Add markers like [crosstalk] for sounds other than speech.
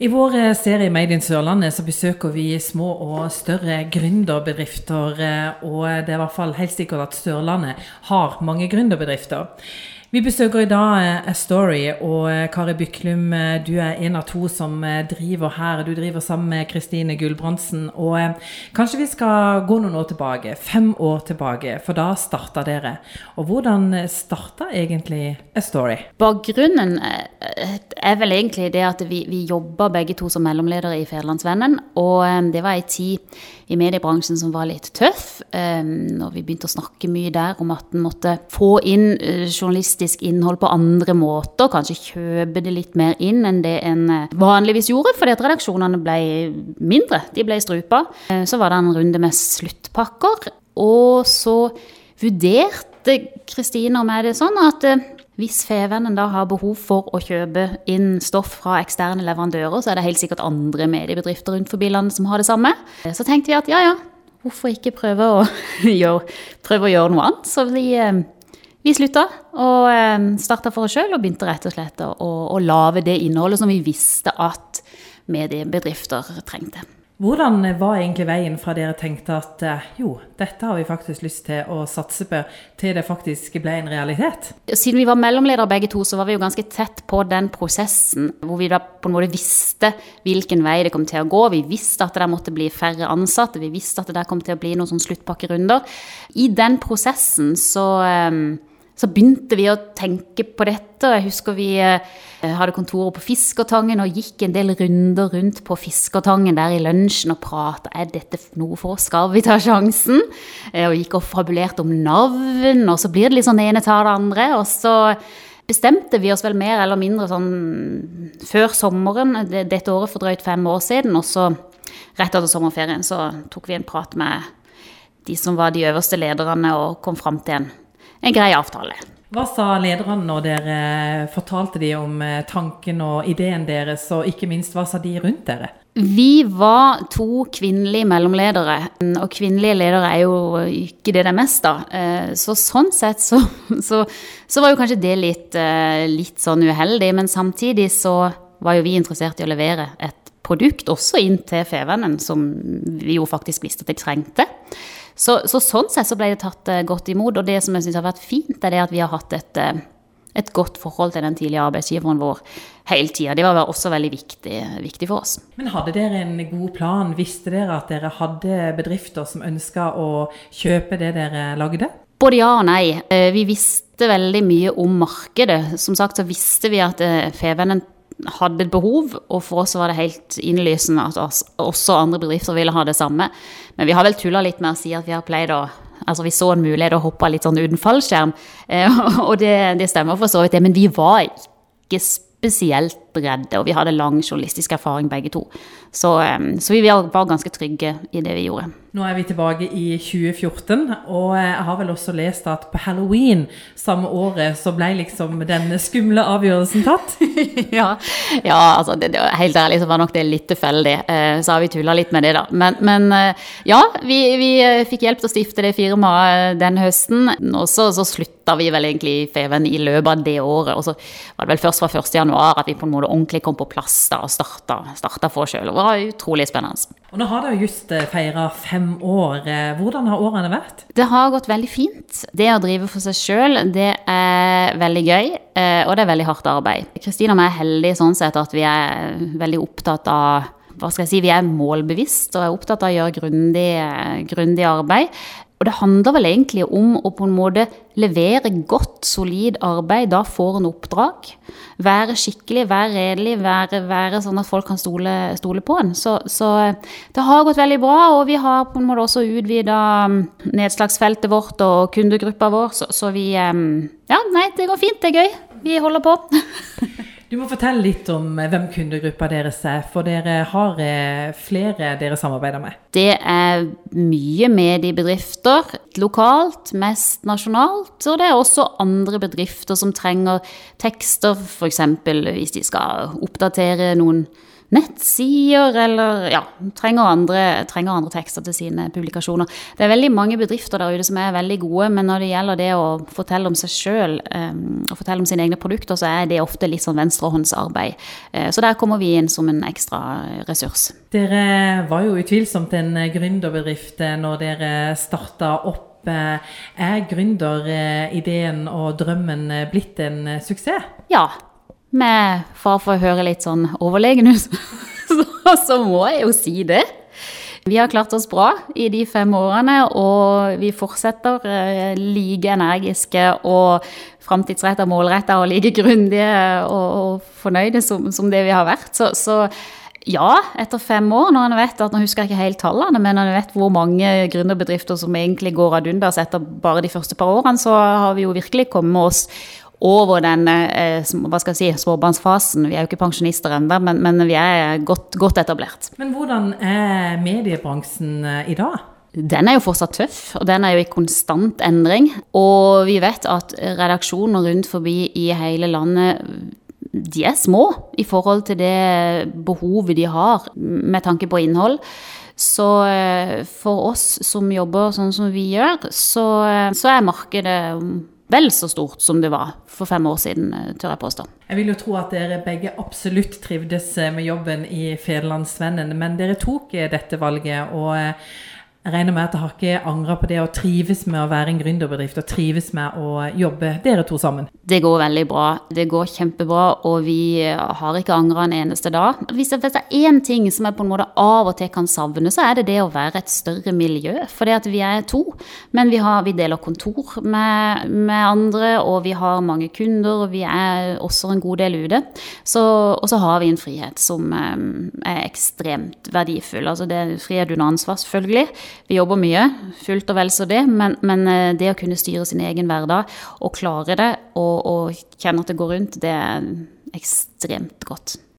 I vår serie Made in Sørlandet så besøker vi små og større gründerbedrifter. eh, Og det er i hvert fall helt sikkert at Sørlandet har mange gründerbedrifter. Vi besøker i dag eh, A Story, og eh, Kari Byklum, eh, du er en av to som driver her. Du driver sammen med Kristine Gulbrandsen. Og kanskje vi skal gå noen år tilbake, fem år tilbake, for da starta dere. Og hvordan starta egentlig A Story? Bakgrunnen er vel egentlig det at vi, vi jobba begge to som mellomledere i Federlandsvennen. Og det var ei tid i mediebransjen som var litt tøff. Og vi begynte å snakke mye der om at en måtte få inn eh, journalistisk innhold på andre måter. Kanskje kjøpe det litt mer inn enn det en eh, vanligvis gjorde, fordi at redaksjonene ble mindre. De ble strupa. Eh, Så var det en runde med sluttpakker. Og så vurderte Kristine og meg det sånn at eh, hvis Fevennen da har behov for å kjøpe inn stoff fra eksterne leverandører, så er det helt sikkert andre mediebedrifter rundt forbi landet som har det samme. Så tenkte vi at ja, ja, hvorfor ikke prøve å [laughs] gjøre, prøve å gjøre noe annet? Så vi, vi slutta og eh, starta for oss sjøl og begynte rett og slett å, å, å lage det innholdet som vi visste at mediebedrifter trengte. Hvordan var egentlig veien fra dere tenkte at eh, jo, dette har vi faktisk lyst til å satse på, til det faktisk ble en realitet? Siden vi var mellomledere begge to, så var vi jo ganske tett på den prosessen hvor vi da på en måte visste hvilken vei det kom til å gå. Vi visste at det der måtte bli færre ansatte, vi visste at det der kom til å bli noen sånn sluttpakkerunder. I den prosessen så, eh, så begynte vi å tenke på dette. og Jeg husker vi eh, hadde kontoret på Fiskertangen og gikk en del runder rundt på Fiskertangen der i lunsjen og prata. Er dette noe for oss? Skal vi ta sjansen? Eh, Og gikk og fabulerte om navn, og så blir det litt sånn ene tar det andre. Og så bestemte vi oss vel mer eller mindre sånn før sommeren dette året for drøyt fem år siden. Og så rett etter sommerferien så tok vi en prat med de som var de øverste lederne, og kom fram til en, en grei avtale. Hva sa lederne når dere fortalte de om eh, tanken og ideen deres, og ikke minst hva sa de rundt dere? Vi var to kvinnelige mellomledere, og kvinnelige ledere er jo ikke det det er mest av. Eh, Så sånn sett så, [laughs] så, så var jo kanskje det litt, eh, litt sånn uheldig, men samtidig så var jo vi interessert i å levere et produkt også inn til Fevennen, som vi jo faktisk visste at de trengte. Så, så sånn sett så ble det tatt eh, godt imot, og det som jeg syns har vært fint, er det at vi har hatt et, eh, et godt forhold til den tidligere arbeidsgiveren vår hele tida. Det var også veldig viktig, viktig for oss. Men hadde dere en god plan? Visste dere at dere hadde bedrifter som ønska å kjøpe det dere lagde? Både ja og nei. Eh, Vi visste veldig mye om markedet. Som sagt så visste vi at Fevennen hadde et behov, og for oss var det helt innlysende at oss, også andre bedrifter ville ha det samme. Men vi har vel tulla litt med å si at vi har pleid å Altså vi så en mulighet og hoppa litt sånn uten fallskjerm, [laughs] eh, og det, det stemmer for så vidt det. Men vi var ikke spesielt redde, og vi hadde lang journalistisk erfaring begge to. Så, eh, så vi var ganske trygge i det vi gjorde. Nå er vi tilbake i 2014, og jeg har vel også lest at på halloween samme året så ble liksom den skumle avgjørelsen tatt. [laughs] ja, ja, altså det, det, helt ærlig så var nok det litt tilfeldig. Eh, så har vi tulla litt med det, da. Men, men eh, ja, vi, vi eh, fikk hjelp til å stifte det firmaet den høsten. Og så, så slutta vi vel egentlig i Feven i løpet av det året. Og så var det vel først fra 1. januar at vi på en måte ordentlig kom på plass da, og starta, starta for oss sjøl. Det var utrolig spennende. Og nå har dere just feira fem år. Eh, Hvordan har årene vært? Det har gått veldig fint. Det å drive for seg sjøl, det er veldig gøy, eh, og det er veldig hardt arbeid. Kristine og jeg er heldige sånn sett at vi er veldig opptatt av hva skal jeg si, Vi er målbevisst og er opptatt av å gjøre grundig, grundig arbeid. Og det handler vel egentlig om å på en måte levere godt, solid arbeid. Da får en oppdrag. Være skikkelig, være redelig, være, være sånn at folk kan stole, stole på en. Så, så, det har gått veldig bra, og vi har på en måte også utvida nedslagsfeltet vårt og kundegruppa vår, så, så vi Ja, nei, det går fint, det er gøy. Vi holder på. [laughs] Du må fortelle litt om eh, hvem kundegruppa deres er, for dere har eh, flere dere samarbeider med. Det er mye mediebedrifter lokalt, mest nasjonalt. Og det er også andre bedrifter som trenger tekster, f.eks. hvis de skal oppdatere noen nettsider eller ja, trenger andre, trenger andre tekster til sine publikasjoner. Det er veldig mange bedrifter der ute som er veldig gode, men når det gjelder det å fortelle om seg sjøl og fortelle om sine egne produkter, så er det ofte litt sånn venstrehåndsarbeid. Så der kommer vi inn som en ekstra ressurs. Dere var jo utvilsomt en gründerbedrift når dere starta opp. Er gründerideen og drømmen blitt en suksess? Ja, med far for å høre litt sånn overlegen ut, [laughs] så, så, må jeg jo si det. Vi har klart oss bra i de fem årene, og vi fortsetter eh, like energiske og framtidsretta, målretta og like grundige og, og fornøyde som, som, det vi har vært. Så, så ja, etter fem år, når en vet at, nå husker jeg ikke helt tallene, men når en vet hvor mange gründerbedrifter som egentlig går ad undas etter bare de første par årene, så har vi jo virkelig kommet oss over den eh, hva skal jeg si, småbarnsfasen. Vi er jo ikke pensjonister ennå, men, men, vi er godt, godt, etablert. Men hvordan er mediebransjen eh, i dag? Den er jo fortsatt tøff, og den er jo i konstant endring. Og vi vet at redaksjoner rundt forbi i hele landet de er små i forhold til det behovet de har med tanke på innhold. Så eh, for oss som jobber sånn som vi gjør, så, så er markedet vel så stort som det var for fem år siden, eh, tør jeg påstå. Jeg vil jo tro at dere begge absolutt trivdes eh, med jobben i Federlandsvennen, men dere tok eh, dette valget. og jeg regner med at dere har ikke angra på det å trives med å være en gründerbedrift og trives med å jobbe dere to sammen? Det går veldig bra. Det går kjempebra, og vi har ikke angra en eneste dag. Hvis det er én ting som jeg på en måte av og til kan savne, så er det det å være et større miljø. For vi er to, men vi, har, vi deler kontor med, med, andre, og vi har mange kunder, og vi er også en god del ute. Og så har vi en frihet som eh, er ekstremt verdifull. Altså det er frihet under ansvar, selvfølgelig. Vi jobber mye, fullt og vel så det, men, men, eh, det å kunne styre sin egen hverdag og klare det og, og kjenne at det går rundt, det er ekstremt godt.